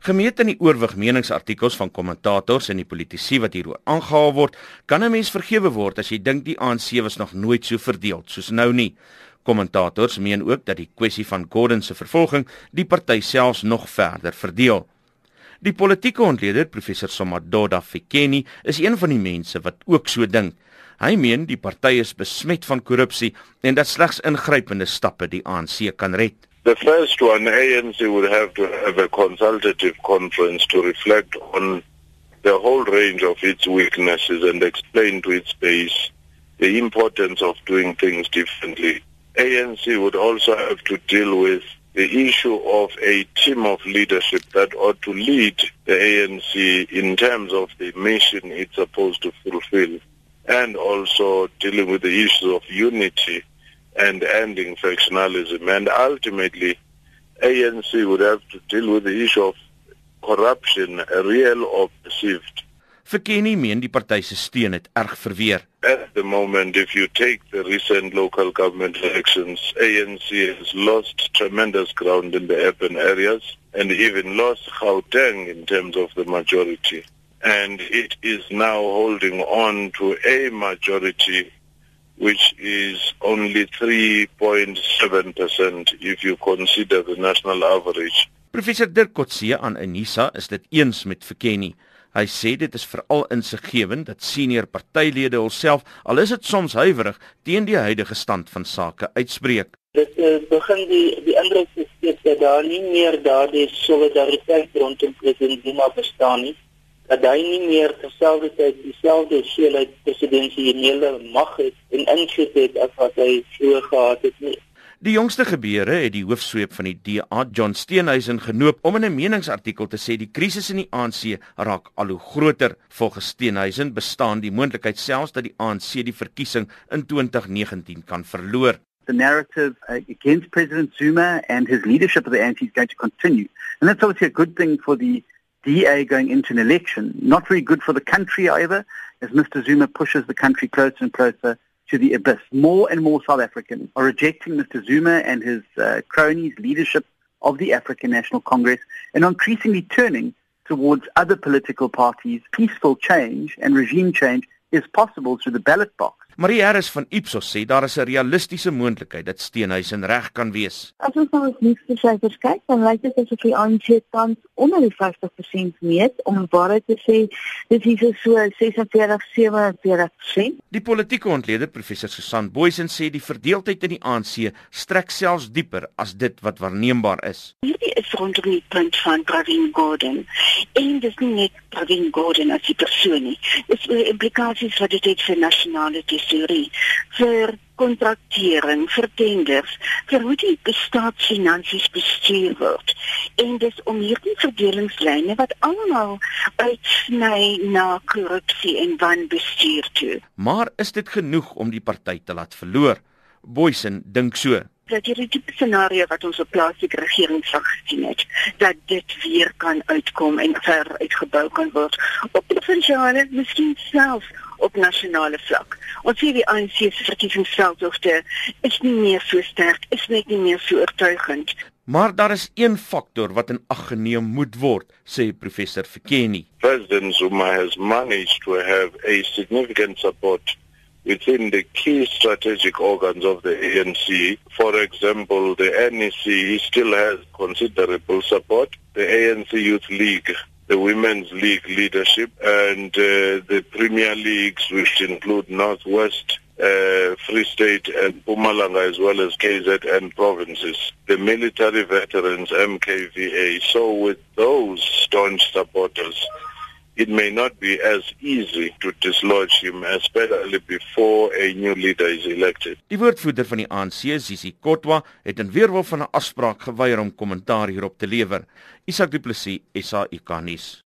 Gemeet in die oorwig meningsartikels van kommentators en die politici wat hieroor aangehaal word, kan 'n mens vergewe word as jy dink die ANC was nog nooit so verdeel soos nou nie. Kommentators meen ook dat die kwessie van Gordon se vervolging die party selfs nog verder verdeel. Die politieke ontleder, professor Somadoda Fikeni, is een van die mense wat ook so dink. Hy meen die party is besmet van korrupsie en dat slegs ingrypende stappe die ANC kan red. The first one, ANC would have to have a consultative conference to reflect on the whole range of its weaknesses and explain to its base the importance of doing things differently. ANC would also have to deal with the issue of a team of leadership that ought to lead the ANC in terms of the mission it's supposed to fulfill and also dealing with the issue of unity and ending factionalism. And ultimately, ANC would have to deal with the issue of corruption, real or perceived. Vir Kenny meen die party se steun het erg verweer. At the moment, if you take the recent local government elections, ANC has lost tremendous ground in the urban areas and even lost Gauteng in terms of the majority. And it is now holding on to a majority which is only 3.7% if you consider the national average. Professor Dirk Kotse aan Unisa is dit eens met Verkenny. Hy sê dit is veral insiggewend dat senior partylede hulself, al is dit soms huiwerig, teen die huidige stand van sake uitspreek. Dit uh, begin die die indruk te skep dat daar nie meer daardie solidariteit rondom president Zuma bestaan nie dat hy nie meer terselfdertyd dieselfde hoeveelheid presidensiële mag het en invloed het as wat hy vroeër gehad het nie. Die jongste gebeure het die hoofsweep van die DA, John Steenhuisen, genoop om in 'n meningsartikel te sê die krisis in die ANC raak al hoe groter. Volgens Steenhuisen bestaan die moontlikheid selfs dat die ANC die verkiesing in 2019 kan verloor. The narrative against President Zuma and his leadership of the ANC is going to continue. And that's obviously a good thing for the DA going into an election. Not very good for the country, however, as Mr. Zuma pushes the country closer and closer to the abyss. More and more South Africans are rejecting Mr. Zuma and his uh, cronies' leadership of the African National Congress and increasingly turning towards other political parties. Peaceful change and regime change is possible through the ballot box. Marie Harris van Ipsos sê daar is 'n realistiese moontlikheid dat Steenhuisen reg kan wees. As ons nou net die syfers kyk, dan lyk dit asof die ANC tans onder die 50% meet om waarheid te sê, dit is so 46-47%. Die politieke ontleder professor Susan Boysen sê die verdeeldheid in die ANC strek selfs dieper as dit wat waarneembaar is. Hierdie is rondom die punt van Pravin Gordhan. En dis nie net Pravin Gordhan as die persoon nie. Dis die implikasies wat dit het vir nasionale tesorie, vir kontraktering, vir tenders, vir hoe die staatsfinansies bestuur word. En dis om hierdie verdelingslyne wat almal uitsny na korrupsie en wanbestuur toe. Maar is dit genoeg om die party te laat verloor? Boysen dink so dat hierdie tipe scenario wat ons op plaaslike regering sak gesien het, dat dit weer kan uitkom en ver uitgebou kan word op provinsiale, miskien selfs op nasionale vlak. Ons sien die ANC se verkiesingsveldtogte is nie meer so sterk, is net nie meer so oortuigend. Maar daar is een faktor wat in ag geneem moet word, sê professor Fikeni. President Zuma has managed to have a significant support within the key strategic organs of the ANC. For example, the NEC still has considerable support. The ANC Youth League, the Women's League leadership, and uh, the Premier Leagues, which include Northwest, uh, Free State and Pumalanga as well as KZN provinces, the military veterans, MKVA. So with those staunch supporters, it may not be as easy to dislodge him especially before a new leader is elected. Die woordvoerder van die ANC, Sisi Kotwa, het in weerwil van 'n afspraak geweier om kommentaar hierop te lewer. Isak Du Plessis, SAICA nuus.